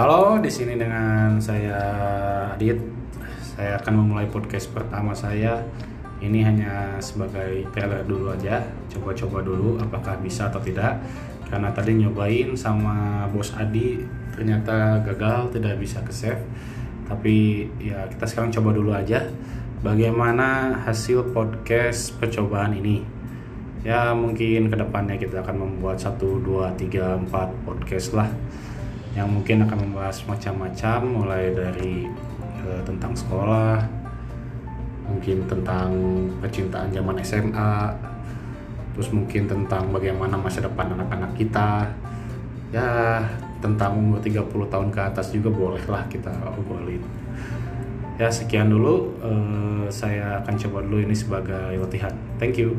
Halo, di sini dengan saya Adit. Saya akan memulai podcast pertama saya. Ini hanya sebagai trailer dulu aja, coba-coba dulu apakah bisa atau tidak. Karena tadi nyobain sama bos Adi, ternyata gagal, tidak bisa ke save. Tapi ya kita sekarang coba dulu aja bagaimana hasil podcast percobaan ini. Ya mungkin ke depannya kita akan membuat 1, 2, 3, 4 podcast lah yang mungkin akan membahas macam-macam mulai dari eh, tentang sekolah mungkin tentang percintaan zaman SMA terus mungkin tentang bagaimana masa depan anak-anak kita. Ya tentang umur 30 tahun ke atas juga bolehlah kita obrolin. Ya sekian dulu. Eh, saya akan coba dulu ini sebagai latihan. Thank you